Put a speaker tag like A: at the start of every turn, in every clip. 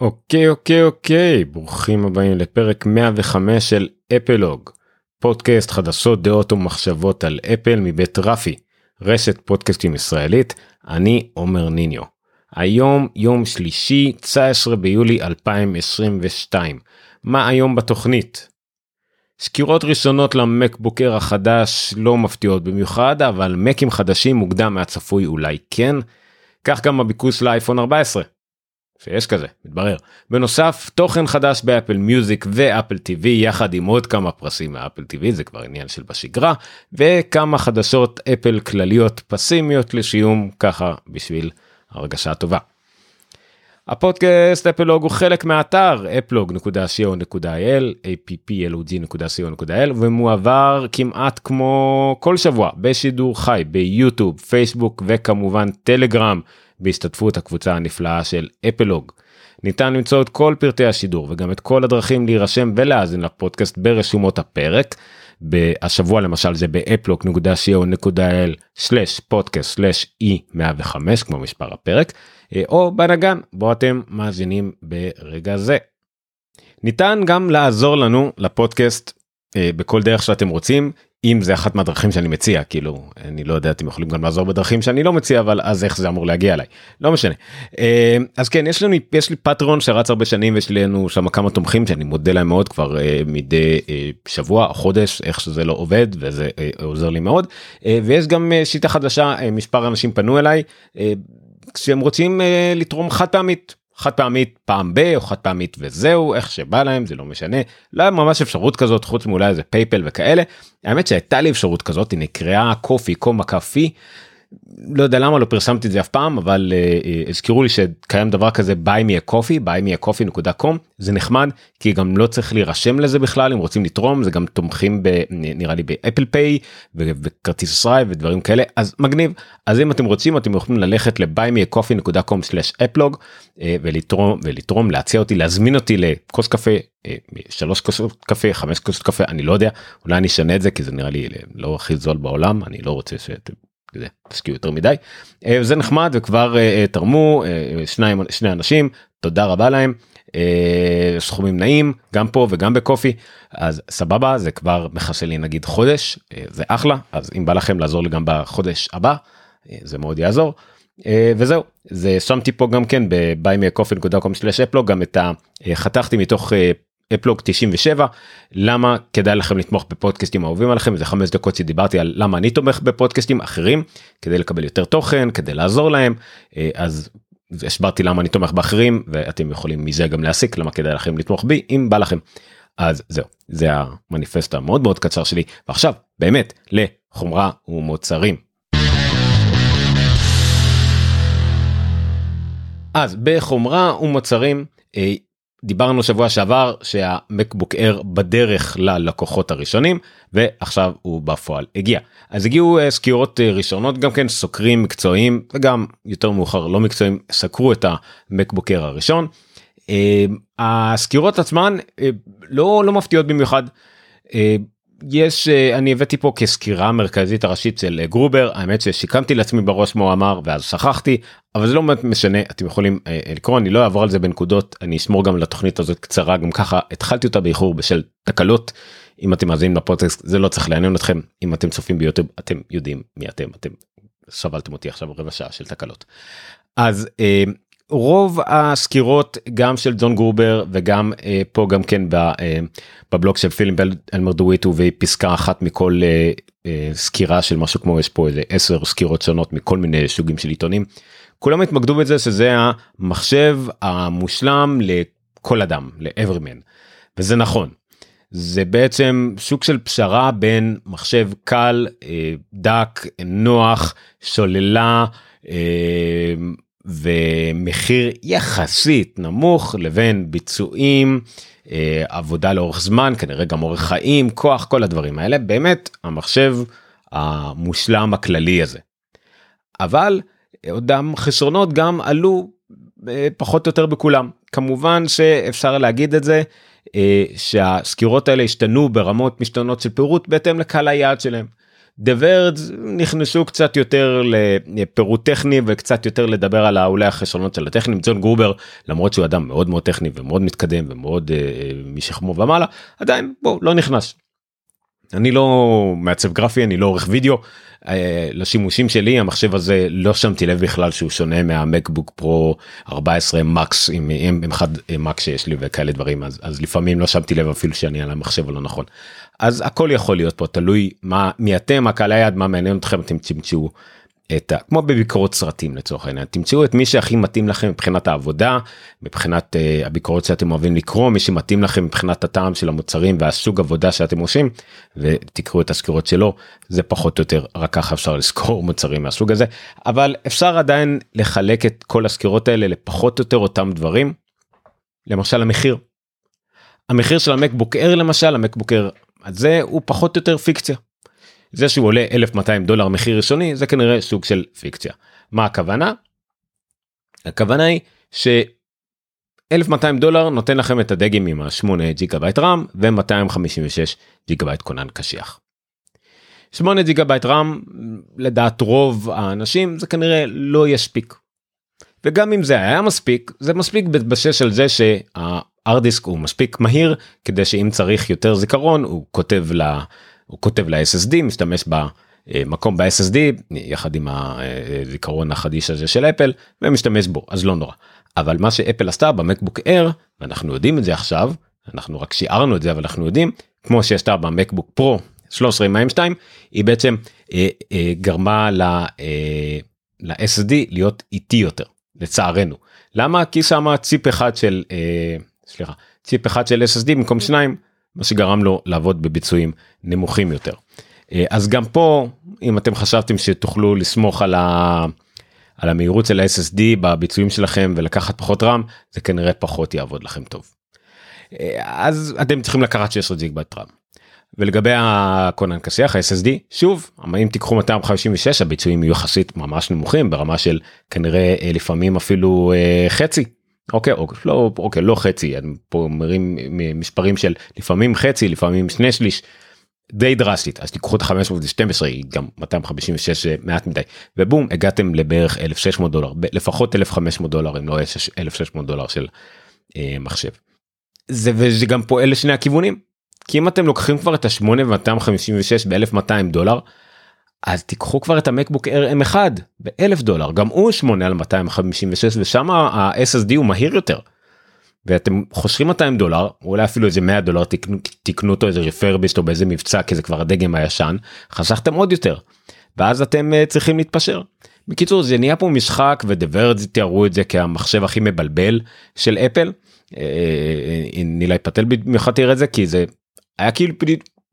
A: אוקיי אוקיי אוקיי ברוכים הבאים לפרק 105 של אפלוג פודקאסט חדשות דעות ומחשבות על אפל מבית רפי רשת פודקאסטים ישראלית אני עומר ניניו. היום יום שלישי 19 ביולי 2022 מה היום בתוכנית. סקירות ראשונות למקבוקר החדש לא מפתיעות במיוחד אבל מקים חדשים מוקדם מהצפוי אולי כן. כך גם הביקוש לאייפון 14 שיש כזה מתברר בנוסף תוכן חדש באפל מיוזיק ואפל טיווי יחד עם עוד כמה פרסים מאפל טיווי זה כבר עניין של בשגרה וכמה חדשות אפל כלליות פסימיות לשיום ככה בשביל הרגשה טובה. הפודקאסט אפלוג הוא חלק מהאתר אפלוג.co.il applog.co.il ומועבר כמעט כמו כל שבוע בשידור חי ביוטיוב פייסבוק וכמובן טלגרם בהשתתפות הקבוצה הנפלאה של אפלוג. ניתן למצוא את כל פרטי השידור וגם את כל הדרכים להירשם ולהאזין לפודקאסט ברשומות הפרק. השבוע למשל זה באפלוק.co.il/פודקאסט/e105 כמו מספר הפרק אה, או בנגן בו אתם מאזינים ברגע זה. ניתן גם לעזור לנו לפודקאסט אה, בכל דרך שאתם רוצים אם זה אחת מהדרכים שאני מציע כאילו אני לא יודע אתם יכולים גם לעזור בדרכים שאני לא מציע אבל אז איך זה אמור להגיע אליי? לא משנה. אה, אז כן יש לנו יש לי Patreon שרץ הרבה שנים ויש לנו שם כמה תומכים שאני מודה להם מאוד כבר אה, מדי שבוע או חודש איך שזה לא עובד וזה עוזר לי מאוד. ויש גם שיטה חדשה מספר אנשים פנו אליי כשהם רוצים לתרום חד פעמית חד פעמית פעם ב או חד פעמית וזהו איך שבא להם זה לא משנה. לא היה ממש אפשרות כזאת חוץ מאולי איזה PayPal וכאלה. האמת שהייתה לי אפשרות כזאת היא נקראה Ko-fi קומה קפי לא יודע למה לא פרסמתי את זה אף פעם אבל uh, הזכירו לי שקיים דבר כזה buy me a coffee buy me a coffee.com זה נחמד כי גם לא צריך להירשם לזה בכלל אם רוצים לתרום זה גם תומכים ב, נראה לי באפל פיי וכרטיס אשראי ודברים כאלה. אז מגניב. אז אם אתם רוצים אתם יכולים ללכת ל-buy me a coffee.com/אפלוג uh, ולתרום ולתרום להציע אותי להזמין אותי לכוס קפה שלוש כוסות קפה חמש כוסות קפה אני לא יודע. אולי אני אשנה את זה כי זה נראה לי לא הכי זול בעולם אני לא רוצה שאתם זה תשקיעו יותר מדי. אה, זה נחמד וכבר אה, אה, תרמו שניים שני אנשים תודה רבה להם. סכומים נעים גם פה וגם בקופי. אז סבבה זה כבר מכסה לי נגיד חודש זה אחלה אז אם בא לכם לעזור לי גם בחודש הבא זה מאוד יעזור. וזהו זה שמתי פה גם כן ב-buymeacoffee.com/אפלוג גם את ה... חתכתי מתוך אפלוג 97 למה כדאי לכם לתמוך בפודקאסטים אהובים עליכם זה חמש דקות שדיברתי על למה אני תומך בפודקאסטים אחרים כדי לקבל יותר תוכן כדי לעזור להם אה, אז הסברתי למה אני תומך באחרים ואתם יכולים מזה גם להסיק למה כדאי לכם לתמוך בי אם בא לכם. אז זהו זה המניפסט המאוד מאוד קצר שלי ועכשיו באמת לחומרה ומוצרים. אז בחומרה ומוצרים אה, דיברנו שבוע שעבר שהמקבוק אר בדרך ללקוחות הראשונים ועכשיו הוא בפועל הגיע אז הגיעו uh, סקירות uh, ראשונות גם כן סוקרים מקצועיים וגם יותר מאוחר לא מקצועיים סקרו את המקבוק אר הראשון. Uh, הסקירות עצמן לא לא מפתיעות במיוחד. יש אה, אני הבאתי פה כסקירה מרכזית הראשית של אה, גרובר. האמת ששיקמתי לעצמי בראש מה הוא אמר ואז שכחתי אבל זה לא באמת משנה אתם יכולים אה, לקרוא אני לא אעבור על זה בנקודות אני אשמור גם לתוכנית הזאת קצרה גם ככה התחלתי אותה באיחור בשל תקלות. אם אתם מאזינים לפודקאסט זה לא צריך לעניין אתכם. אם אתם צופים ביוטיוב אתם יודעים מי אתם אתם סבלתם אותי עכשיו רבע שעה של תקלות. אז רוב הסקירות גם של ג'ון גרובר וגם אה, פה גם כן ב, אה, בבלוג של פילים אלמר דוויט הוא פסקה אחת מכל אה, אה, סקירה של משהו כמו יש פה איזה 10 סקירות שונות מכל מיני סוגים של עיתונים. כולם התמקדו בזה שזה המחשב המושלם לכל אדם לאברימן וזה נכון. זה בעצם סוג של פשרה בין מחשב קל אה, דק נוח שוללה. אה, ומחיר יחסית נמוך לבין ביצועים אה, עבודה לאורך זמן כנראה גם אורך חיים כוח כל הדברים האלה באמת המחשב המושלם הכללי הזה. אבל אותם חסרונות גם עלו אה, פחות או יותר בכולם כמובן שאפשר להגיד את זה אה, שהסקירות האלה השתנו ברמות משתנות של פירוט בהתאם לקהל היעד שלהם. The Verge נכנסו קצת יותר לפירוט טכני וקצת יותר לדבר על אולי החסרונות של הטכנים. ג'ון גרובר למרות שהוא אדם מאוד מאוד טכני ומאוד מתקדם ומאוד אה, משכמו ומעלה עדיין בוא לא נכנס. אני לא מעצב גרפי אני לא עורך וידאו אה, לשימושים שלי המחשב הזה לא שמתי לב בכלל שהוא שונה מהמקבוק פרו 14 מקס עם M1 מקס שיש לי וכאלה דברים אז, אז לפעמים לא שמתי לב אפילו שאני על המחשב הלא נכון. אז הכל יכול להיות פה תלוי מה מי אתם מה קהל היעד מה מעניין אתכם אתם תמצאו את ה... כמו בביקורות סרטים לצורך העניין תמצאו את מי שהכי מתאים לכם מבחינת העבודה מבחינת uh, הביקורות שאתם אוהבים לקרוא מי שמתאים לכם מבחינת הטעם של המוצרים והסוג עבודה שאתם עושים ותקראו את הסקירות שלו זה פחות או יותר רק ככה אפשר לזכור מוצרים מהסוג הזה אבל אפשר עדיין לחלק את כל הסקירות האלה לפחות או יותר אותם דברים. למשל המחיר. המחיר של המקבוק אר למשל המקבוק אר הזה הוא פחות או יותר פיקציה. זה שהוא עולה 1200 דולר מחיר ראשוני זה כנראה סוג של פיקציה. מה הכוונה? הכוונה היא ש 1200 דולר נותן לכם את הדגם עם ה-8 ג'יגה בייט RAM ו-256 ג'יגה בייט כונן קשיח. 8 ג'יגה בייט RAM לדעת רוב האנשים זה כנראה לא יספיק. וגם אם זה היה מספיק זה מספיק בהתבסס על זה שה hard disk הוא מספיק מהיר כדי שאם צריך יותר זיכרון הוא כותב ל... הוא כותב ל-SSD משתמש במקום ב-SSD יחד עם הזיכרון החדיש הזה של אפל ומשתמש בו אז לא נורא. אבל מה שאפל עשתה במקבוק אר ואנחנו יודעים את זה עכשיו אנחנו רק שיערנו את זה אבל אנחנו יודעים כמו שעשתה במקבוק פרו 13 עם ה-M2 היא בעצם אה, אה, גרמה ל, אה, ל-SSD להיות איטי יותר לצערנו למה כי שמה ציפ אחד של אה, סליחה ציפ אחד של SSD במקום שניים מה שגרם לו לעבוד בביצועים נמוכים יותר. אה, אז גם פה אם אתם חשבתם שתוכלו לסמוך על, ה... על המהירות של ה-SSD בביצועים שלכם ולקחת פחות רם זה כנראה פחות יעבוד לכם טוב. אה, אז אתם צריכים לקחת 16 ג'יג בט רם. ולגבי הקונן קשיח ה-SSD שוב אם תיקחו 256 הביצועים יהיו יחסית ממש נמוכים ברמה של כנראה אה, לפעמים אפילו חצי אוקיי אוקיי לא אוקיי לא חצי אני פה מרים מספרים של לפעמים חצי לפעמים שני שליש. די דרסטית אז תיקחו את ה-512 היא גם 256 מעט מדי ובום הגעתם לבערך 1600 דולר לפחות 1500 דולר אם לא 1600 דולר של אה, מחשב. זה וזה גם פועל לשני הכיוונים כי אם אתם לוקחים כבר את ה-8 ו-256 ב-1200 דולר אז תיקחו כבר את המקבוק Air M1 באלף דולר גם הוא 8 על 256 ושם ה-SSD הוא מהיר יותר. ואתם חושבים 200 דולר אולי אפילו איזה 100 דולר תקנו, תקנו אותו איזה רפרביסט או באיזה מבצע כי זה כבר הדגם הישן חסכתם עוד יותר. ואז אתם uh, צריכים להתפשר. בקיצור זה נהיה פה משחק ודברד תיארו את זה כהמחשב הכי מבלבל של אפל. אה, אה, נילי פטל במיוחד תראה את זה כי זה היה כאילו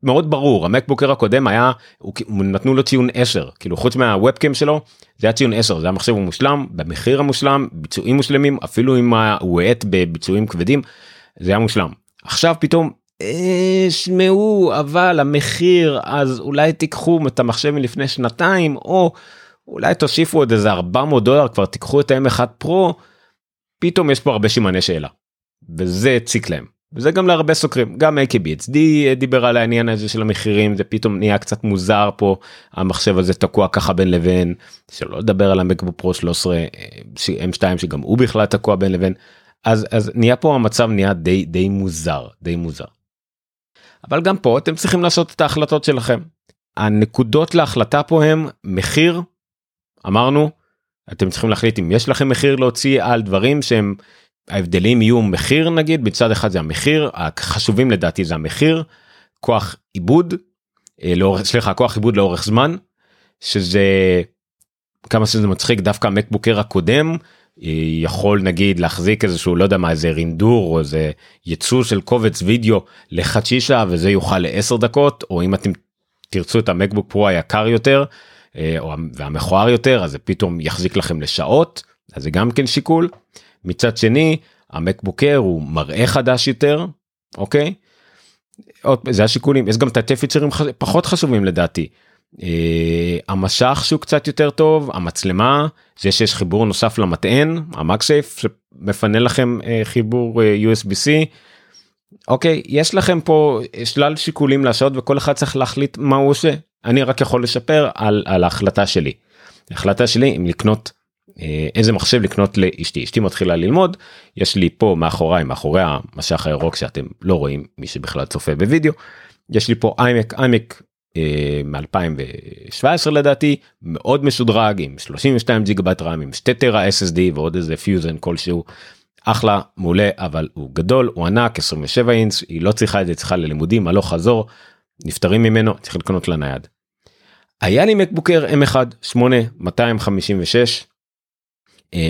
A: מאוד ברור המקבוקר הקודם היה הוא, נתנו לו ציון 10 כאילו חוץ מהוובקאם שלו זה היה ציון 10 זה המחשב המושלם במחיר המושלם ביצועים מושלמים אפילו אם הוא האט בביצועים כבדים זה היה מושלם עכשיו פתאום אה, שמעו אבל המחיר אז אולי תיקחו את המחשב מלפני שנתיים או אולי תוסיפו עוד איזה 400 דולר כבר תיקחו את ה-M1 פרו פתאום יש פה הרבה שימני שאלה וזה הציק להם. וזה גם להרבה סוקרים גם AKBHD דיבר על העניין הזה של המחירים זה פתאום נהיה קצת מוזר פה המחשב הזה תקוע ככה בין לבין שלא לדבר על המקבוק פרו 13 M2 שגם הוא בכלל תקוע בין לבין אז אז נהיה פה המצב נהיה די די מוזר די מוזר. אבל גם פה אתם צריכים לעשות את ההחלטות שלכם. הנקודות להחלטה פה הם מחיר אמרנו אתם צריכים להחליט אם יש לכם מחיר להוציא על דברים שהם ההבדלים יהיו מחיר נגיד בצד אחד זה המחיר החשובים לדעתי זה המחיר כוח עיבוד אה, לאורך סליחה כוח עיבוד לאורך זמן שזה כמה שזה מצחיק דווקא המקבוקר הקודם אה, יכול נגיד להחזיק איזשהו לא יודע מה איזה רינדור או איזה ייצור של קובץ וידאו לחצי שעה וזה יוכל לעשר דקות או אם אתם תרצו את המקבוק פרו היקר יותר אה, או והמכוער יותר אז זה פתאום יחזיק לכם לשעות אז זה גם כן שיקול. מצד שני המקבוקר הוא מראה חדש יותר אוקיי. עוד, זה השיקולים יש גם תתי פיצ'רים פחות חשובים לדעתי. Uh, המשך שהוא קצת יותר טוב המצלמה זה שיש חיבור נוסף למטען המקסייף שמפנה לכם uh, חיבור אה, USB-C אוקיי יש לכם פה שלל שיקולים לעשות וכל אחד צריך להחליט מה הוא עושה אני רק יכול לספר על, על ההחלטה שלי. ההחלטה שלי אם לקנות אה, איזה מחשב לקנות לאשתי אשתי מתחילה ללמוד יש לי פה מאחוריי מאחורי המסך הירוק שאתם לא רואים מי שבכלל צופה בווידאו יש לי פה iMac iMac מ2017 לדעתי מאוד משודרג עם 32 ג'יגה בייט RAM עם 2 טרה SSD ועוד איזה פיוזן כלשהו אחלה מעולה אבל הוא גדול הוא ענק 27 אינץ היא לא צריכה את זה צריכה ללימודים הלוך חזור נפטרים ממנו צריך לקנות לנייד. היה לי מקבוקר m1 8 256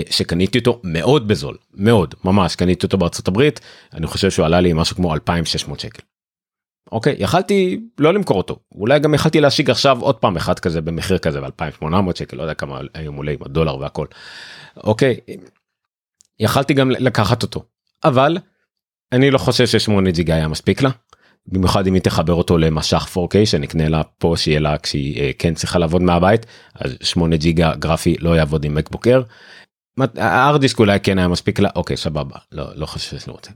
A: שקניתי אותו מאוד בזול מאוד ממש קניתי אותו בארצות הברית אני חושב שהוא עלה לי משהו כמו 2600 שקל. אוקיי יכלתי לא למכור אותו אולי גם יכלתי להשיג עכשיו עוד פעם אחד כזה במחיר כזה ב2800 שקל לא יודע כמה היום עולה עם הדולר והכל. אוקיי יכלתי גם לקחת אותו אבל אני לא חושב ש8 ג'יגה היה מספיק לה. במיוחד אם היא תחבר אותו למשך 4K שנקנה לה פה שיהיה לה כשהיא אה, כן צריכה לעבוד מהבית אז 8 ג'יגה גרפי לא יעבוד עם מקבוקר. הארדיסק אולי כן היה מספיק לה אוקיי סבבה לא לא חושב שאני רוצה.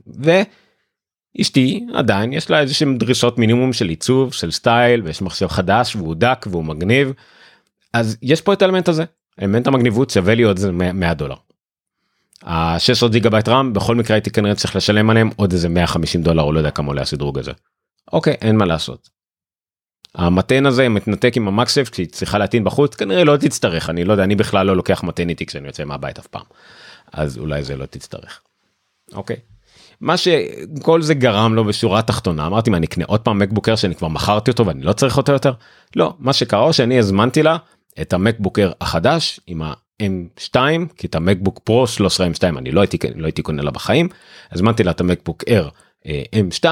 A: ואשתי עדיין יש לה איזה שהם דרישות מינימום של עיצוב של סטייל ויש מחשב חדש והוא דק והוא מגניב. אז יש פה את האלמנט הזה אלמנט המגניבות שווה לי עוד 100 דולר. ה-16 גיגה בייט RAM בכל מקרה הייתי כנראה צריך לשלם עליהם עוד איזה 150 דולר או לא יודע כמה עולה השדרוג הזה. אוקיי אין מה לעשות. המטען הזה מתנתק עם ה MagSafe כשהיא צריכה להטעין בחוץ כנראה לא תצטרך אני לא יודע אני בכלל לא לוקח מטען איתי כשאני יוצא מהבית אף פעם. אז אולי זה לא תצטרך. אוקיי. מה שכל זה גרם לו בשורה תחתונה אמרתי מה אני אקנה עוד פעם MacBook Air שאני כבר מכרתי אותו ואני לא צריך אותו יותר לא מה שקרה שאני הזמנתי לה את ה MacBook Air החדש עם ה-M2 כי את ה MacBook Pro 13 M2 אני לא הייתי לא הייתי קונה לה בחיים הזמנתי לה את ה MacBook Air אה, M2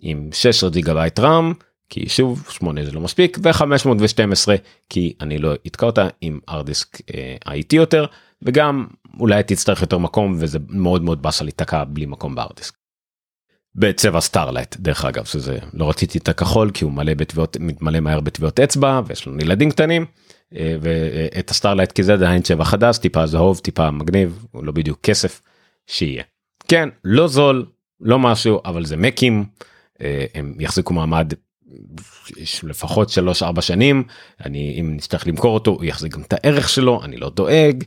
A: עם 16 גיגה בייט RAM כי שוב 8 זה לא מספיק ו512 כי אני לא אתקע אותה עם hard disk אה, איטי יותר וגם אולי תצטרך יותר מקום וזה מאוד מאוד באסה להיתקע בלי מקום ב hard disk. בצבע Starlight דרך אגב שזה לא רציתי את הכחול כי הוא מלא בטביעות מתמלא מהר בטביעות אצבע ויש לנו ילדים קטנים אה, ואת ה Starlight כי זה עדיין צבע חדש טיפה זהוב טיפה מגניב הוא לא בדיוק כסף שיהיה. כן לא זול לא משהו אבל זה Mac ים אה, הם יחזיקו מעמד לפחות 3-4 שנים אני אם נצטרך למכור אותו הוא יחזיק גם את הערך שלו אני לא דואג.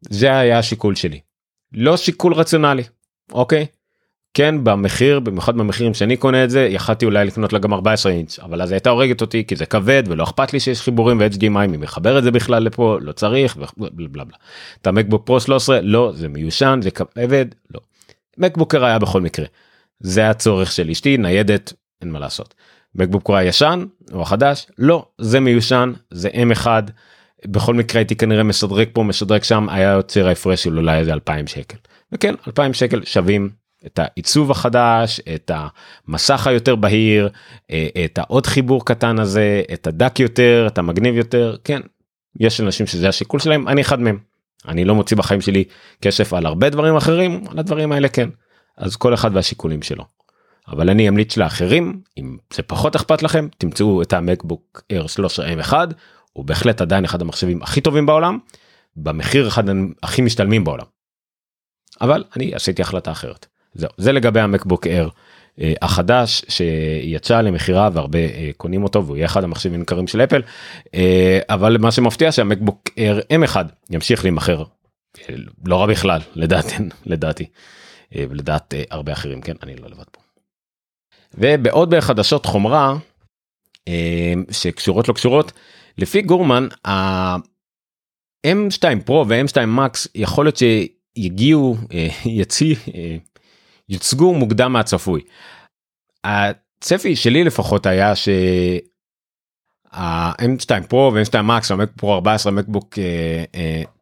A: זה היה השיקול שלי. לא שיקול רציונלי אוקיי. כן במחיר במיוחד במחירים שאני קונה את זה יכלתי אולי לקנות לה גם 14 אינץ' אבל אז הייתה הורגת אותי כי זה כבד ולא אכפת לי שיש חיבורים ו-HDMI מי מחבר את זה בכלל לפה לא צריך ובלה בלה. את המקבוק פרו 13 לא זה מיושן זה כבד לא. מקבוקר היה בכל מקרה. זה הצורך של אשתי ניידת אין מה לעשות. מקבוק פרו הישן או החדש לא זה מיושן זה m1 בכל מקרה הייתי כנראה משדרג פה משדרג שם היה יוצר ההפרש של אולי איזה 2,000 שקל. וכן 2,000 שקל שווים את העיצוב החדש את המסך היותר בהיר אה, את העוד חיבור קטן הזה את הדק יותר את המגניב יותר כן יש אנשים שזה השיקול שלהם אני אחד מהם. אני לא מוציא בחיים שלי כסף על הרבה דברים אחרים על הדברים האלה כן אז כל אחד והשיקולים שלו. אבל אני אמליץ לאחרים אם זה פחות אכפת לכם תמצאו את המקבוק Air 13 M1 הוא בהחלט עדיין אחד המחשבים הכי טובים בעולם במחיר אחד הכי משתלמים בעולם. אבל אני עשיתי החלטה אחרת. זהו זה לגבי המקבוק Air אה, החדש שיצא למכירה והרבה אה, קונים אותו והוא יהיה אחד המחשבים נמכרים של אפל אה, אבל מה שמפתיע שהמקבוק Air M1 ימשיך להימכר לא רע בכלל לדעתי לדעתי ולדעת הרבה אחרים כן אני לא לבד פה. ובעוד בחדשות חומרה שקשורות לא קשורות לפי גורמן ה-M2 פרו ו-M2 מקס יכול להיות שיגיעו יציא יוצגו מוקדם מהצפוי. הצפי שלי לפחות היה שה m 2 פרו ו-M2 מקס, המק פרו 14, מקבוק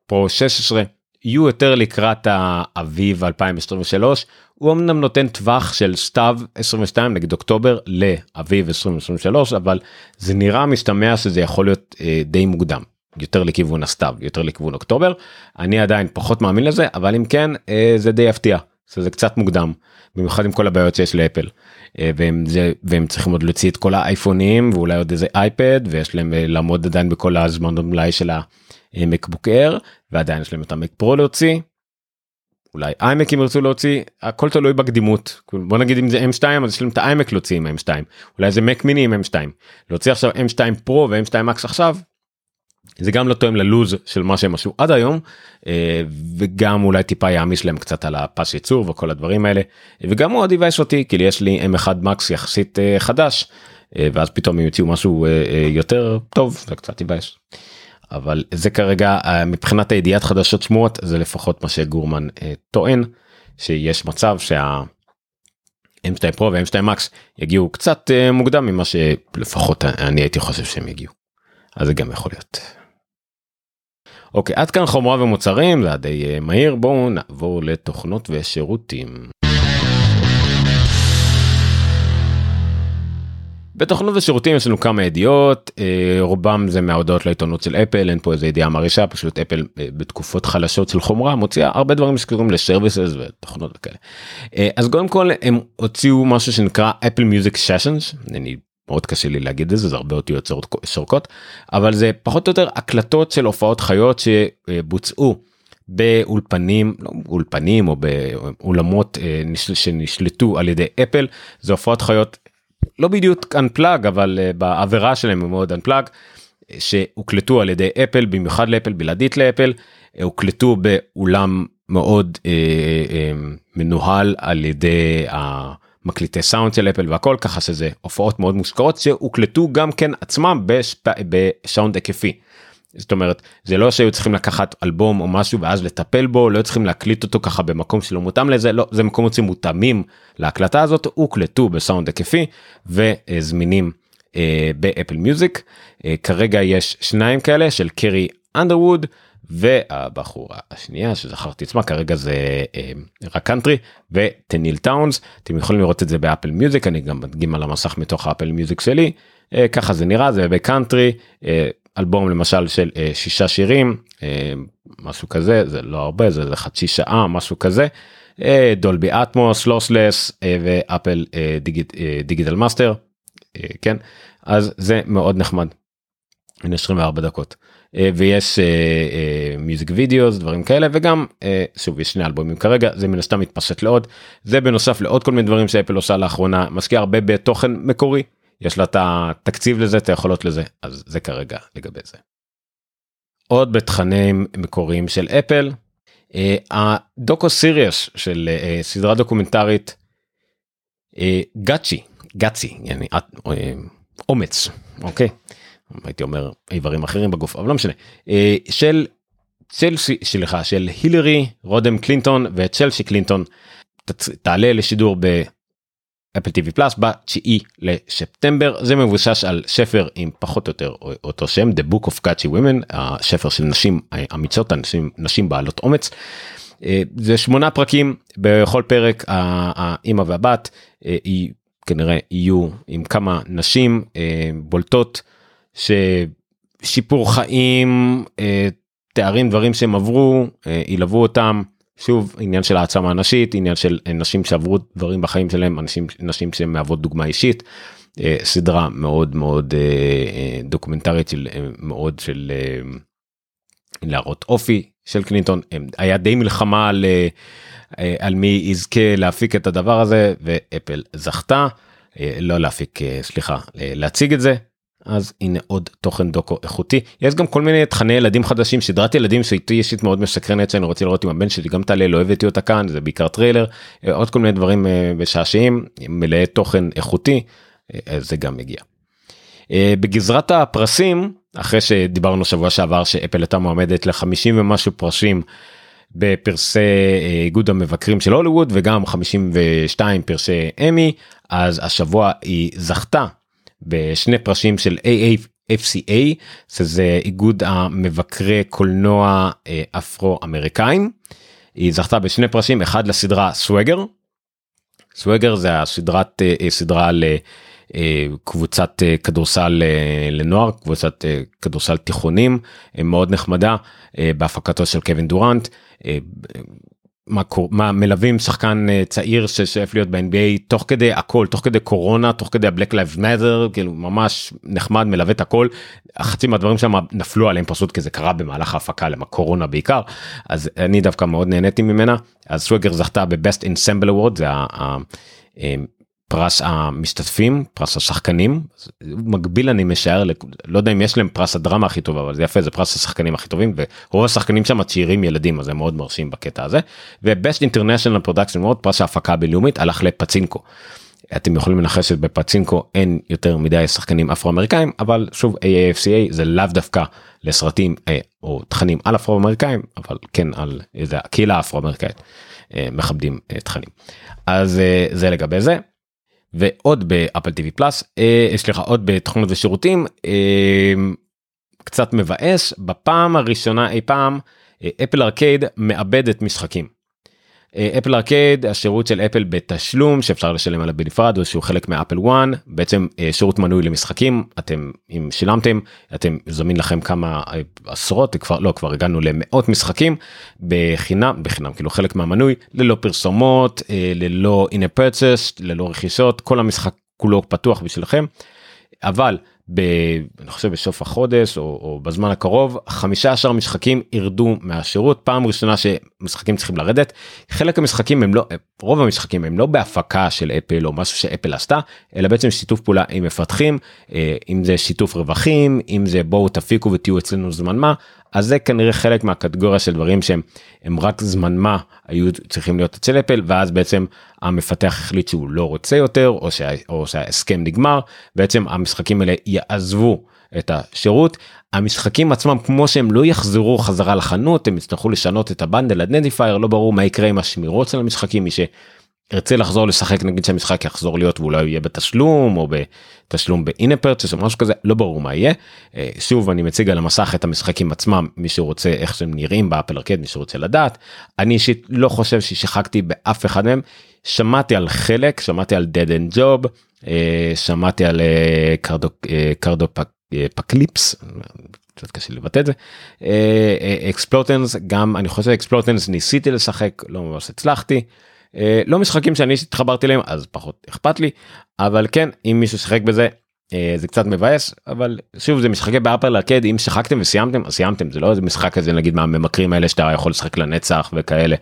A: פרו 16 יהיו יותר לקראת האביב 2023 הוא אמנם נותן טווח של סתיו 22 נגיד אוקטובר לאביב 2023 אבל זה נראה משתמע שזה יכול להיות אה, די מוקדם. יותר לכיוון הסתיו יותר לכיוון אוקטובר. אני עדיין פחות מאמין לזה אבל אם כן אה, זה די יפתיע זה קצת מוקדם במיוחד עם כל הבעיות שיש לאפל. אה, והם זה והם צריכים עוד להוציא את כל האייפונים ואולי עוד איזה אייפד ויש להם אה, לעמוד עדיין בכל הזמן המלאי של המקבוק אייר ועדיין יש להם את המק פרו להוציא. אולי איימק אם ירצו להוציא הכל תלוי בקדימות בוא נגיד אם זה m2 אז יש להם את האיימק להוציא עם m2 אולי זה מק מיני עם m2 להוציא עכשיו m2 פרו ו-m2 max עכשיו. זה גם לא תואם ללוז של מה שהם עשו עד היום אה, וגם אולי טיפה יעמיס להם קצת על הפס ייצור וכל הדברים האלה וגם מאוד יבאס אותי כי יש לי m1 max יחסית אה, חדש אה, ואז פתאום הם יוציאו משהו יותר טוב זה קצת יבאס. אבל זה כרגע מבחינת הידיעת חדשות שמועות זה לפחות מה שגורמן טוען שיש מצב שה. M2 פרו ו-M2 Max יגיעו קצת מוקדם ממה שלפחות אני הייתי חושב שהם יגיעו. אז זה גם יכול להיות. אוקיי עד כאן חומרה ומוצרים זה היה די מהיר בואו נעבור לתוכנות ושירותים. בתוכנות ושירותים יש לנו כמה ידיעות רובם זה מההודעות לעיתונות של אפל אין פה איזה ידיעה מרעישה פשוט אפל בתקופות חלשות של חומרה מוציאה הרבה דברים שקוראים לשרוויסס ותוכנות וכאלה. אז קודם כל הם הוציאו משהו שנקרא אפל מיוזיק ששנס אני מאוד קשה לי להגיד את זה זה הרבה אותיות שורקות אבל זה פחות או יותר הקלטות של הופעות חיות שבוצעו באולפנים לא אולפנים או באולמות אה, שנשלטו על ידי אפל זה הופעות חיות לא בדיוק unplug אבל אה, בעבירה שלהם הוא מאוד unplug שהוקלטו על ידי אפל במיוחד לאפל בלעדית לאפל הוקלטו באולם מאוד אה, אה, מנוהל על ידי. ה... מקליטי סאונד של אפל והכל ככה שזה הופעות מאוד מושקעות שהוקלטו גם כן עצמם בסאונד היקפי. זאת אומרת זה לא שהיו צריכים לקחת אלבום או משהו ואז לטפל בו לא צריכים להקליט אותו ככה במקום שלא מותאם לזה לא זה מקומות שמותאמים להקלטה הזאת הוקלטו בסאונד היקפי וזמינים אה, ב Apple Music. אה, כרגע יש שניים כאלה של קרי אנדרווד והבחורה השנייה ששכחתי את שמה כרגע זה אה, רק קאנטרי וטניל טאונס. אתם יכולים לראות את זה ב Apple Music אני גם מדגים על המסך מתוך ה Apple Music שלי. אה, ככה זה נראה זה בקאנטרי אה, אלבום למשל של שישה שירים משהו כזה זה לא הרבה זה חצי שעה משהו כזה Dolby Atmos lossless ו Apple Digital Master כן אז זה מאוד נחמד. 24 דקות. אה, ויש מיוזיק אה, וידאו דברים כאלה וגם אה, שוב יש שני אלבומים כרגע זה מן הסתם מתפשט לעוד זה בנוסף לעוד כל מיני דברים שאפל עושה לאחרונה משקיע הרבה בתוכן מקורי יש לה את התקציב לזה את היכולות לזה אז זה כרגע לגבי זה. עוד בתכנים מקוריים של אפל הדוקו סיריוס של סדרה דוקומנטרית גאצ'י גאצי אומץ אוקיי. הייתי אומר איברים אחרים בגוף אבל לא משנה אה, של צלסי סליחה של הילרי רודם קלינטון וצ'לסי קלינטון תעלה לשידור באפל טיווי פלאס ב-9 לספטמבר זה מבוסס על ספר עם פחות או יותר אותו שם The Book of Gachi Women הספר של נשים אמיצות אנשים נשים בעלות אומץ. אה, זה שמונה פרקים בכל פרק האמא והבת אה, היא כנראה יהיו עם כמה נשים בולטות. ששיפור חיים אה, תארים דברים שהם עברו אה, ילוו אותם שוב עניין של העצמה נשית עניין של נשים שעברו דברים בחיים שלהם אנשים נשים שמהוות דוגמה אישית. אה, סדרה מאוד מאוד דוקומנטרית של מאוד של להראות אופי של קלינטון. היה די מלחמה על, על מי יזכה להפיק את הדבר הזה ואפל זכתה לא להפיק סליחה להציג את זה אז הנה עוד תוכן דוקו איכותי יש גם כל מיני תכני ילדים חדשים סדרת ילדים שאותי אישית מאוד מסקרנת שאני רוצה לראות עם הבן שלי גם תעלה לא הבאתי אותה כאן זה בעיקר טריילר אה, עוד כל מיני דברים אה, משעשעים מלאי תוכן איכותי אה, זה גם מגיע. בגזרת הפרסים אחרי שדיברנו שבוע שעבר שאפל הייתה מועמדת ל-50 ומשהו פרסים בפרסי איגוד המבקרים של הוליווד וגם 52 פרסי אמי אז השבוע היא זכתה בשני פרשים של AAFCA שזה איגוד המבקרי קולנוע אה, אפרו אמריקאים. היא זכתה בשני פרשים אחד לסדרה סווגר. סווגר זה הסדרת אה, אה, סדרה לקבוצת כדורסל לנוער קבוצת כדורסל תיכונים מאוד נחמדה בהפקתו של קווין דורנט. מה, מה מלווים שחקן uh, צעיר ששואף להיות ב-NBA תוך כדי הכל תוך כדי קורונה תוך כדי ה-Black Lives Matter כאילו ממש נחמד מלווה את הכל. חצי מהדברים שם נפלו עליהם פשוט כי זה קרה במהלך ההפקה למה קורונה בעיקר. אז אני דווקא מאוד נהניתי ממנה. אז סווגר זכתה ב-Best Ensemble Award זה פרס המשתתפים פרס השחקנים מקביל אני משער לא יודע אם יש להם פרס הדרמה הכי טוב אבל זה יפה זה פרס השחקנים הכי טובים ורוב השחקנים שם צעירים ילדים אז הם מאוד מרשים בקטע הזה ו best international production מאוד פרס ההפקה הבינלאומית הלך לפצ'ינקו. אתם יכולים לנחש שבפצ'ינקו אין יותר מדי שחקנים אפרו אמריקאים אבל שוב AAFCA זה לאו דווקא לסרטים אה, או תכנים על אפרו אמריקאים אבל כן על איזה הקהילה אפרו אמריקאית אה, מכבדים אה, תכנים אז זה לגבי זה. ועוד באפל טיווי פלאס יש לך עוד בתכונות ושירותים אה, קצת מבאס בפעם הראשונה אי פעם אפל ארקייד מאבדת משחקים. אפל ארקייד השירות של אפל בתשלום שאפשר לשלם עליו בנפרד או שהוא חלק מאפל 1 בעצם אה, שירות מנוי למשחקים אתם אם שילמתם אתם זמין לכם כמה אה, עשרות כבר לא כבר הגענו למאות משחקים. בחינם בחינם כאילו חלק מהמנוי ללא פרסומות אה, ללא in a purchase ללא רכישות כל המשחק כולו פתוח בשבילכם. אבל ב, אני חושב בסוף החודש או, או בזמן הקרוב 15 משחקים ירדו מהשירות. פעם ראשונה שמשחקים צריכים לרדת. חלק המשחקים הם לא רוב המשחקים הם לא בהפקה של אפל או משהו שאפל עשתה אלא בעצם שיתוף פעולה עם מפתחים אה, אם זה שיתוף רווחים אם זה בואו תפיקו ותהיו אצלנו זמן מה אז זה כנראה חלק מהקטגוריה של דברים שהם הם רק זמן מה היו צריכים להיות אצל אפל ואז בעצם המפתח החליט שהוא לא רוצה יותר או, שה, או שההסכם נגמר בעצם המשחקים האלה יעזבו את השירות המשחקים עצמם כמו שהם לא יחזרו חזרה לחנות הם יצטרכו לשנות את ה bundle identifier לא ברור מה יקרה עם השמירות של המשחקים מי ש... ירצה לחזור לשחק נגיד שהמשחק יחזור להיות ואולי יהיה בתשלום או בתשלום ב in-app purchase או משהו כזה לא ברור מה יהיה. אה, שוב אני מציג על המסך את המשחקים עצמם מי שרוצה איך שהם נראים ב Apple Arcade מי שרוצה לדעת. אני אישית לא חושב ששיחקתי באף אחד מהם שמעתי על חלק שמעתי על Dead End Job אה, שמעתי על אה, קרדו Cardpocalypse קצת קשה לבטא את זה Explottens גם אני חושב Explottens ניסיתי לשחק לא ממש הצלחתי. אה, לא משחקים שאני התחברתי להם אז פחות אכפת לי אבל כן אם מישהו שיחק בזה אה, זה קצת מבאס אבל שוב זה משחקי באפל ארקד אם שיחקתם וסיימתם אז סיימתם זה לא איזה משחק כזה נגיד מהממכרים האלה שאתה יכול לשחק לנצח וכאלה.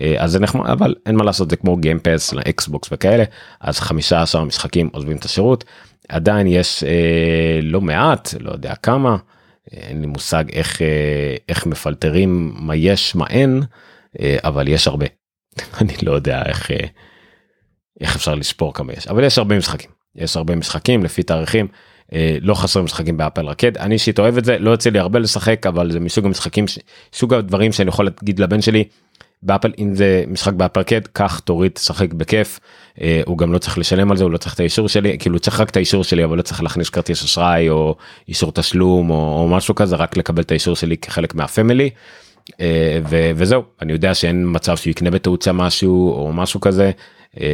A: אה, אז זה נחמד אבל אין מה לעשות זה כמו גיימפס לאקסבוקס וכאלה אז 15 משחקים עוזבים את השירות. עדיין יש אה, לא מעט לא יודע כמה אין לי מושג איך אה, איך מפלטרים מה יש מה אין אה, אבל יש הרבה. אני לא יודע איך אה, איך אפשר לספור כמה יש אבל יש הרבה משחקים יש הרבה משחקים לפי תאריכים אה, לא חסרים משחקים ב Apple Arcade. אני אישית אוהב את זה לא יוצא לי הרבה לשחק אבל זה מסוג המשחקים סוג הדברים שאני יכול להגיד לבן שלי באפל אם זה משחק ב Apple Arcade קח תוריד תשחק בכיף. אה, הוא גם לא צריך לשלם על זה הוא לא צריך את האישור שלי כאילו צריך רק את האישור שלי אבל לא צריך להכניס כרטיס אשראי או אישור תשלום או, או משהו כזה רק לקבל את האישור שלי כחלק מה family. אה, וזהו אני יודע שאין מצב שהוא יקנה שם משהו או משהו כזה. אה,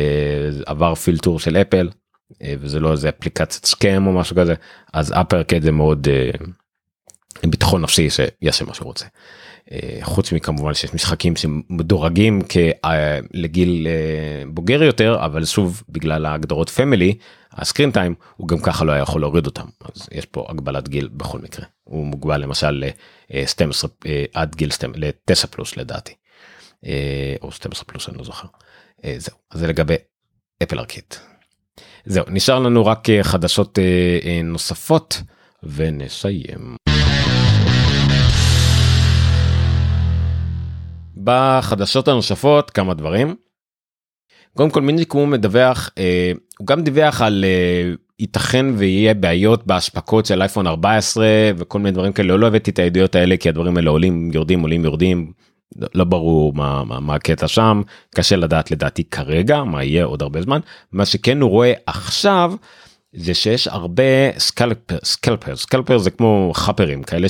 A: עבר פילטור של אפל וזה לא איזה אפליקציית סקאם או משהו כזה אז אפרקד זה מאוד ביטחון נפשי שיעשה מה שהוא רוצה. חוץ מכמובן שיש משחקים שמדורגים לגיל בוגר יותר אבל שוב בגלל ההגדרות פמילי הסקרין טיים הוא גם ככה לא היה יכול להוריד אותם. אז יש פה הגבלת גיל בכל מקרה. הוא מוגבל למשל ל-12 אה, עד גיל 12 ל-9 פלוס לדעתי. אה, או 12 פלוס אני לא זוכר. אה, זהו. אז זה לגבי אפל ארקיט. זהו נשאר לנו רק חדשות נוספות ונסיים. בחדשות הנוספות כמה דברים. קודם כל מיני קום מדווח אה, הוא גם דיווח על אה, ייתכן ויהיה בעיות בהשפקות של אייפון 14 וכל מיני דברים כאלה לא הבאתי את העדויות האלה כי הדברים האלה עולים יורדים עולים יורדים לא ברור מה, מה, מה הקטע שם קשה לדעת לדעתי כרגע מה יהיה עוד הרבה זמן מה שכן הוא רואה עכשיו זה שיש הרבה scalper scalper scalper זה כמו חאפרים כאלה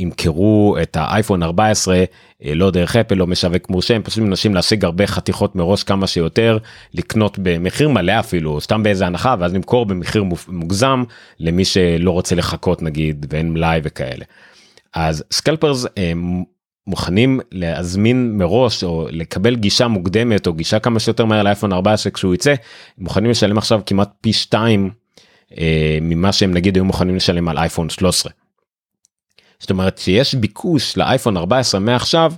A: שימכרו את האייפון 14 אה, לא דרך אפל לא משווק מורשה הם פשוט מנסים להשיג הרבה חתיכות מראש כמה שיותר לקנות במחיר מלא אפילו סתם באיזה הנחה ואז למכור במחיר מוגזם למי שלא רוצה לחכות נגיד ואין מלאי וכאלה. אז סקלפרס מוכנים להזמין מראש או לקבל גישה מוקדמת או גישה כמה שיותר מהר לאייפון 14 כשהוא יצא מוכנים לשלם עכשיו כמעט פי 2 אה, ממה שהם נגיד היו מוכנים לשלם על אייפון 13. זאת אומרת שיש ביקוש לאייפון 14 מעכשיו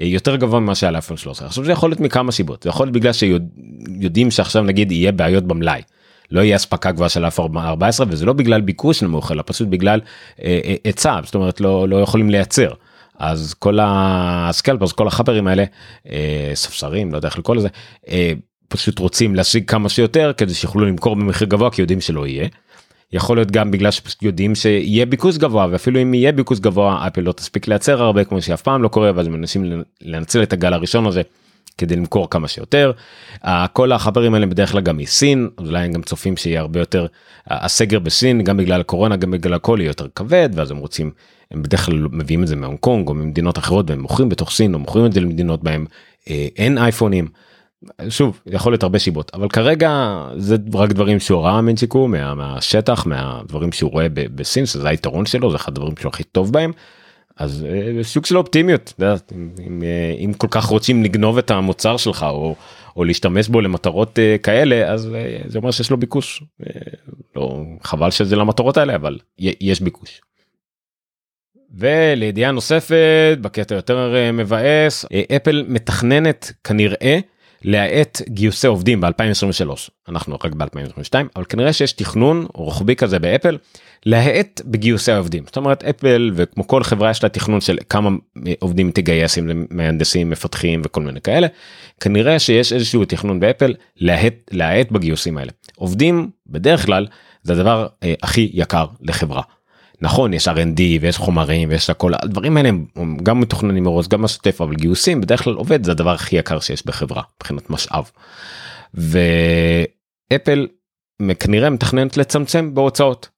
A: אה, יותר גבוה ממה שהיה לאייפון 13 עכשיו זה יכול להיות מכמה סיבות זה יכול להיות בגלל שיודעים שעכשיו נגיד יהיה בעיות במלאי. לא יהיה אספקה גבוהה של אייפון 14 וזה לא בגלל ביקוש נמוך אלא פשוט בגלל אה, אה, היצע זאת אומרת לא לא יכולים לייצר. אז כל הסקלפרס כל החברים האלה אה, ספסרים לא יודע איך לקרוא לזה אה, פשוט רוצים להשיג כמה שיותר כדי שיוכלו למכור במחיר גבוה כי יודעים שלא יהיה. יכול להיות גם בגלל שפשוט יודעים שיהיה ביקוש גבוה ואפילו אם יהיה ביקוש גבוה אפל לא תספיק לייצר הרבה כמו שאף פעם לא קורה ואז מנסים לנצל את הגל הראשון הזה כדי למכור כמה שיותר. כל החברים האלה בדרך כלל גם מסין אולי הם גם צופים שיהיה הרבה יותר הסגר בסין גם בגלל הקורונה גם בגלל הכל יהיה יותר כבד ואז הם רוצים הם בדרך כלל מביאים את זה מהונג קונג או ממדינות אחרות והם מוכרים בתוך סין או מוכרים את זה למדינות בהם אה, אין אייפונים. שוב יכול להיות הרבה שיבות אבל כרגע זה רק דברים שהוא ראה מנצ'יקו מה, מהשטח מהדברים שהוא רואה בסין שזה היתרון שלו זה אחד הדברים שהוא הכי טוב בהם. אז אה, סוג של אופטימיות אם, אם, אה, אם כל כך רוצים לגנוב את המוצר שלך או, או להשתמש בו למטרות uh, כאלה אז זה אומר שיש לו ביקוש לא חבל שזה למטרות האלה אבל יש ביקוש. ולידיעה נוספת בקטע יותר מבאס אפל מתכננת כנראה להאט גיוסי עובדים ב2023 אנחנו רק ב2022 אבל כנראה שיש תכנון רוחבי כזה באפל להאט בגיוסי העובדים. זאת אומרת אפל וכמו כל חברה יש לה תכנון של כמה עובדים תגייס עם מהנדסים מפתחים וכל מיני כאלה כנראה שיש איזשהו תכנון באפל להאט להאט בגיוסים האלה. עובדים בדרך כלל זה הדבר אה, הכי יקר לחברה. נכון יש R&D ויש חומרים ויש הכל הדברים האלה הם גם מתוכננים מראש גם משתף אבל גיוסים בדרך כלל עובד זה הדבר הכי יקר שיש בחברה מבחינת משאב. ואפל כנראה מתכננת לצמצם בהוצאות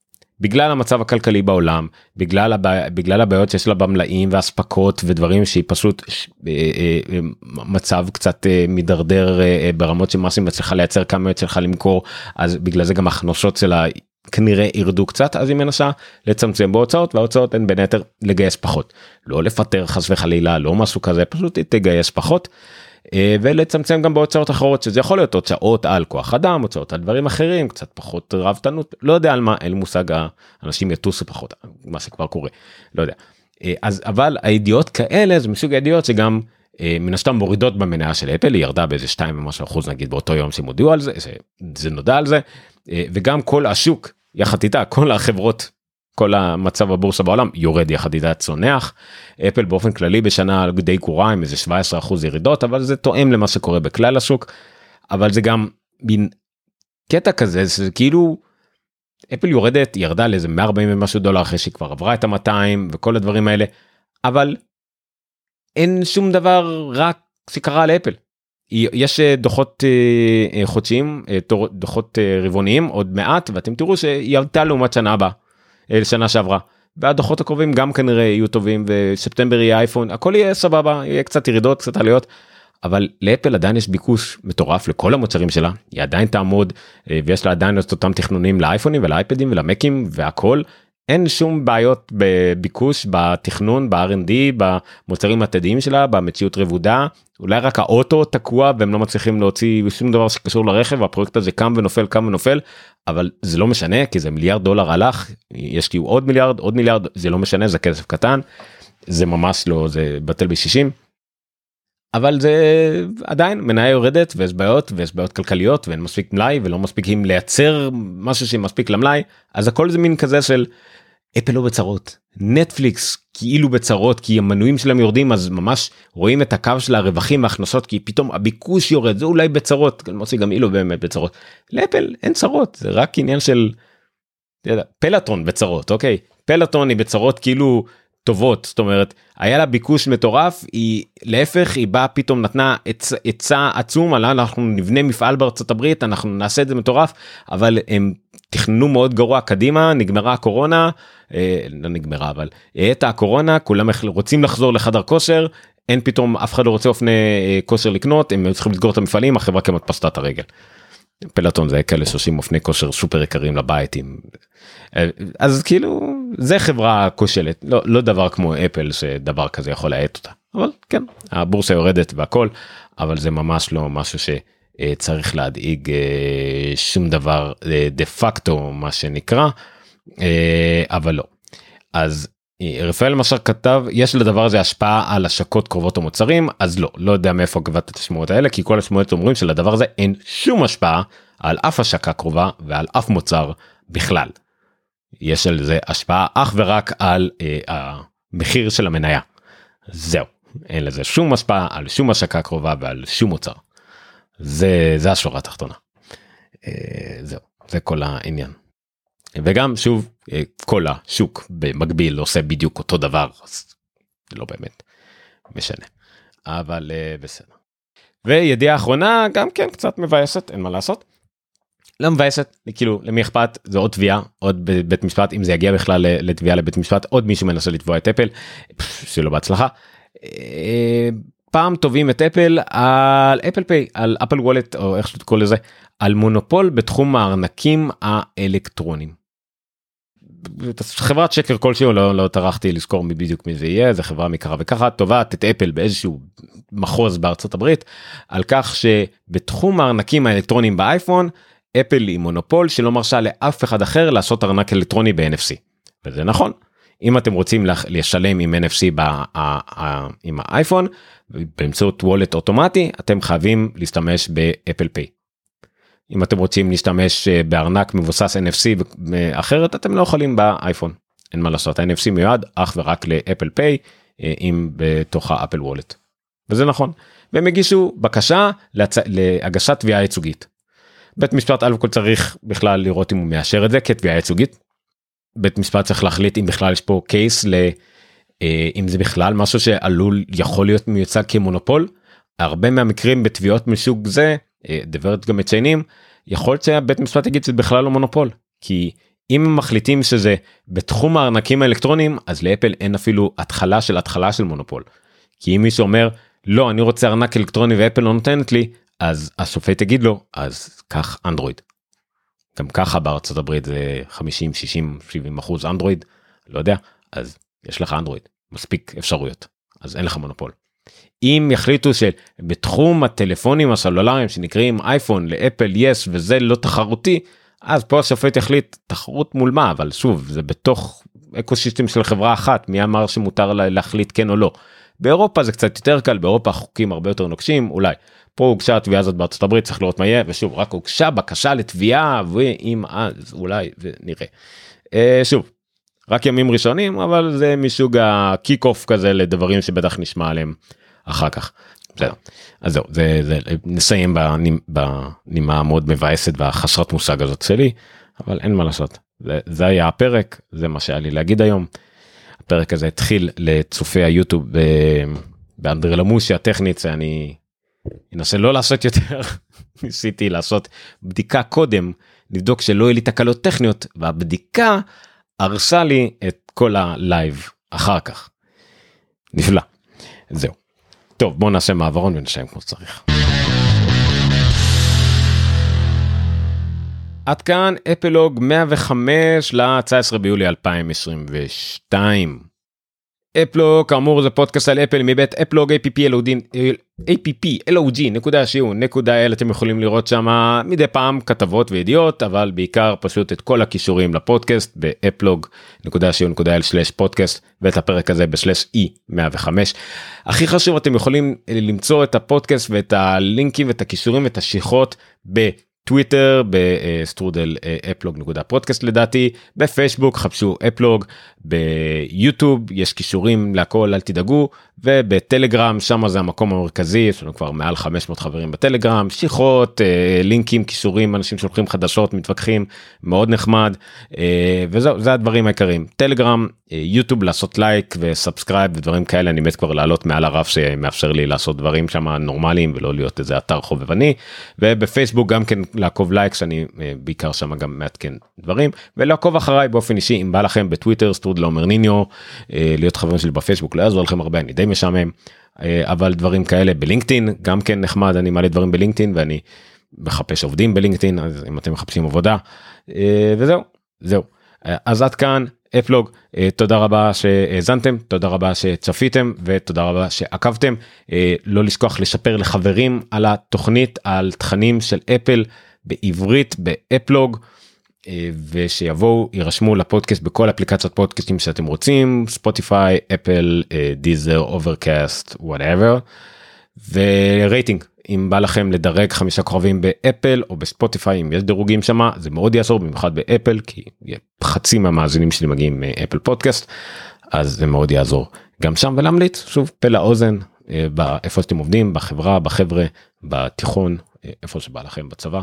A: בגלל המצב הכלכלי בעולם בגלל הבע... בגלל הבעיות שיש לה במלאים ואספקות ודברים שהיא פשוט אה, אה, אה, מצב קצת מידרדר ברמות שמה שהיא מצליחה לייצר כמה צריכה למכור אז בגלל זה גם הכנסות שלה כנראה ירדו קצת אז היא מנסה לצמצם בהוצאות וההוצאות הן בין היתר לגייס פחות לא לפטר חס וחלילה לא משהו כזה פשוט תגייס פחות. אה, ולצמצם גם בהוצאות אחרות שזה יכול להיות הוצאות על כוח אדם הוצאות על דברים אחרים קצת פחות רבתנות לא יודע על מה אין מושג האנשים יטוסו פחות מה שכבר קורה לא יודע אה, אז אבל הידיעות כאלה זה מסוג הידיעות שגם אה, מן הסתם מורידות במניה של אפל היא ירדה באיזה 2 ומשהו אחוז נגיד באותו יום שהם הודיעו על זה זה נודע על זה וגם כל השוק יחד איתה כל החברות כל המצב הבורסה בעולם יורד יחד איתה צונח. אפל באופן כללי בשנה די גרועה עם איזה 17 אחוז ירידות אבל זה תואם למה שקורה בכלל השוק. אבל זה גם מין קטע כזה זה כאילו אפל יורדת ירדה לאיזה 140 ומשהו דולר אחרי שהיא כבר עברה את ה-200 וכל הדברים האלה אבל אין שום דבר רק שקרה לאפל. יש אה, דוחות אה, אה, חודשיים דוחות רבעוניים עוד מעט ואתם תראו שהיא עלתה לעומת שנה הבאה. שנה שעברה. והדוחות הקרובים גם כנראה יהיו טובים וספטמבר יהיה אייפון הכל יהיה סבבה יהיה קצת ירידות קצת עליות. אבל לאפל עדיין יש ביקוש מטורף לכל המוצרים שלה היא עדיין תעמוד ויש לה עדיין את אותם תכנונים לאייפונים ולאייפדים ולמקים והכל אין שום בעיות בביקוש בתכנון ב-R&D במוצרים עתידיים שלה במציאות רבודה אולי רק האוטו תקוע והם לא מצליחים להוציא שום דבר שקשור לרכב הפרויקט הזה קם ונופל קם ונופל אבל זה לא משנה כי זה מיליארד דולר הלך יש לי עוד מיליארד עוד מיליארד זה לא משנה זה כסף קטן זה ממש לא זה בטל ב-60. אבל זה עדיין מניה יורדת ויש בעיות ויש בעיות כלכליות ואין מספיק מלאי ולא מספיקים לייצר משהו שמספיק למלאי אז הכל זה מין כזה של אפל לא בצרות. נטפליקס כאילו בצרות כי המנויים שלהם יורדים אז ממש רואים את הקו של הרווחים והכנסות כי פתאום הביקוש יורד זה אולי בצרות למרות גם לא באמת בצרות. לאפל אין צרות זה רק עניין של פלטון בצרות אוקיי? פלטון היא בצרות כאילו טובות זאת אומרת היה לה ביקוש מטורף היא להפך היא באה פתאום נתנה עצה עצום על אנחנו נבנה מפעל בארצות הברית אנחנו נעשה את זה מטורף אבל הם תכננו מאוד גרוע קדימה נגמרה הקורונה אה, לא נגמרה אבל הייתה הקורונה כולם רוצים לחזור לחדר כושר אין פתאום אף אחד לא רוצה אופני אה, כושר לקנות הם צריכים לסגור את המפעלים החברה כמעט פשטה את הרגל. פלטון זה כאלה שעושים אופני כושר סופר יקרים לבית עם אה, אז כאילו זה חברה כושלת לא לא דבר כמו אפל שדבר כזה יכול להאט אותה אבל כן הבורסה יורדת והכל אבל זה ממש לא משהו שצריך להדאיג שום דבר דה פקטו מה שנקרא אבל לא. אז רפאל משר כתב יש לדבר הזה השפעה על השקות קרובות המוצרים אז לא לא יודע מאיפה קבעת את השמועות האלה כי כל השמועות אומרים שלדבר הזה אין שום השפעה על אף השקה קרובה ועל אף מוצר בכלל. יש על זה השפעה אך ורק על אה, המחיר של המניה. זהו אין לזה שום השפעה על שום השקה קרובה ועל שום מוצר. זה זה השורה התחתונה. אה, זהו זה כל העניין. וגם שוב אה, כל השוק במקביל עושה בדיוק אותו דבר אז לא באמת משנה אבל אה, בסדר. וידיעה אחרונה גם כן קצת מבאסת אין מה לעשות. לא מבאסת כאילו למי אכפת זה עוד תביעה עוד בבית משפט אם זה יגיע בכלל לתביעה לבית משפט עוד מישהו מנסה לתבוע את אפל שלא בהצלחה. אה, פעם תובעים את אפל על אפל פיי על אפל וולט או איך שתקרא לזה על מונופול בתחום הארנקים האלקטרונים. חברת שקר כלשהו לא, לא טרחתי לזכור מי בדיוק מי זה יהיה זה חברה מקרה וככה תובעת את אפל באיזשהו מחוז בארצות הברית על כך שבתחום הארנקים האלקטרוניים באייפון אפל היא מונופול שלא מרשה לאף אחד אחר לעשות ארנק אלקטרוני ב-NFC. וזה נכון. אם אתם רוצים לשלם עם NFC ב, עם האייפון באמצעות וולט אוטומטי אתם חייבים להשתמש באפל פיי. אם אתם רוצים להשתמש אה, בארנק מבוסס NFC אחרת אתם לא יכולים באייפון אין מה לעשות ה-NFC מיועד אך ורק לאפל פיי אה, אם בתוך האפל וולט. וזה נכון והם הגישו בקשה. להגשת תביעה ייצוגית. בית משפט אלף כל צריך בכלל לראות אם הוא מאשר את זה כתביעה ייצוגית. בית משפט צריך להחליט אם בכלל יש פה קייס ל... אה, אם זה בכלל משהו שעלול יכול להיות מיוצג כמונופול. הרבה מהמקרים בתביעות מסוג זה דברת גם מציינים יכול להיות שהבית משפט יגיד שזה בכלל לא מונופול כי אם הם מחליטים שזה בתחום הארנקים האלקטרוניים אז לאפל אין אפילו התחלה של התחלה של מונופול. כי אם מישהו אומר לא אני רוצה ארנק אלקטרוני ואפל לא נותנת לי אז השופט יגיד לו אז קח אנדרואיד. גם ככה בארצות הברית זה 50 60 70 אחוז אנדרואיד לא יודע אז יש לך אנדרואיד מספיק אפשרויות אז אין לך מונופול. אם יחליטו שבתחום הטלפונים הסלולריים שנקראים אייפון לאפל יש וזה לא תחרותי אז פה השופט יחליט תחרות מול מה אבל שוב זה בתוך ecosystem של חברה אחת מי אמר שמותר לה להחליט כן או לא. באירופה זה קצת יותר קל באירופה חוקים הרבה יותר נוקשים אולי פה הוגשה התביעה הזאת בארצות הברית צריך לראות מה יהיה ושוב רק הוגשה בקשה לתביעה ואם אז אולי ונראה. אה, שוב רק ימים ראשונים אבל זה מסוג ה kick off כזה לדברים שבטח נשמע עליהם אחר כך. בסדר. אז זהו זה, זה נסיים בנימה המאוד מבאסת והחסרת מושג הזאת שלי אבל אין מה לעשות זה, זה היה הפרק זה מה שהיה לי להגיד היום. הפרק הזה התחיל לצופי היוטיוב באנדרלמוסיה טכנית שאני אנסה לא לעשות יותר ניסיתי לעשות בדיקה קודם לבדוק שלא יהיו לי תקלות טכניות והבדיקה הרסה לי את כל הלייב אחר כך. נפלא. זהו. טוב בוא נעשה מעברון ונשאם כמו שצריך. עד כאן אפלוג 105 ל-19 ביולי 2022. אפלוג כאמור זה פודקאסט על אפל מבית אפלוג appplog.co.il אתם יכולים לראות שם מדי פעם כתבות וידיעות אבל בעיקר פשוט את כל הכישורים לפודקאסט באפלוג.co.il/פודקאסט ואת הפרק הזה בשלש e 105. הכי חשוב אתם יכולים למצוא את הפודקאסט ואת הלינקים ואת הקישורים ואת השיחות ב... טוויטר בסטרודל אפלוג נקודה פודקאסט לדעתי בפייסבוק חפשו אפלוג ביוטיוב יש קישורים להכל אל תדאגו ובטלגרם שם זה המקום המרכזי יש לנו כבר מעל 500 חברים בטלגרם שיחות אה, לינקים קישורים אנשים שולחים חדשות מתווכחים מאוד נחמד אה, וזהו זה הדברים העיקריים. טלגרם אה, יוטיוב לעשות לייק ו subscribe ודברים כאלה אני מת כבר לעלות מעל הרף שמאפשר לי לעשות דברים שם נורמליים ולא להיות איזה אתר חובבני ובפייסבוק גם כן לעקוב likes אני בעיקר שם גם מעדכן דברים ולעקוב אחריי באופן אישי אם בא לכם בטוויטר סטרודל עומר ניניו להיות חברים שלי בפייסבוק לא יעזור לכם הרבה אני די משעמם. אבל דברים כאלה בלינקדאין גם כן נחמד אני מעלה דברים בלינקדאין ואני מחפש עובדים בלינקדאין אז אם אתם מחפשים עבודה וזהו זהו. אז עד כאן אפלוג. אה, תודה רבה שהאזנתם תודה רבה שצפיתם ותודה רבה שעקבתם. אה, לא לשכוח לספר לחברים על התוכנית על תכנים של אפל בעברית באפלוג. אה, ושיבואו יירשמו לפודקאסט בכל אפליקציות פודקאסטים שאתם רוצים ספוטיפיי אפל דיזר אוברקאסט ו whatever ורייטינג אם בא לכם לדרג חמישה כוכבים באפל או בספוטיפיי אם יש דירוגים שמה זה מאוד יעזור במיוחד באפל כי חצי מהמאזינים שלי מגיעים מאפל פודקאסט אז זה מאוד יעזור גם שם ולהמליץ שוב מפה לאוזן אה, איפה שאתם עובדים בחברה בחבר'ה בתיכון אה, איפה שבא לכם בצבא.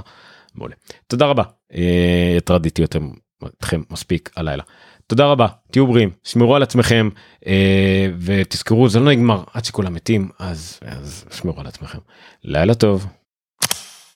A: מעולה. תודה רבה אה, הטרדתי אתכם מספיק הלילה. תודה רבה תהיו בריאים שמרו על עצמכם אה, ותזכרו זה לא נגמר עד שכולם מתים אז, אז שמרו על עצמכם לילה טוב.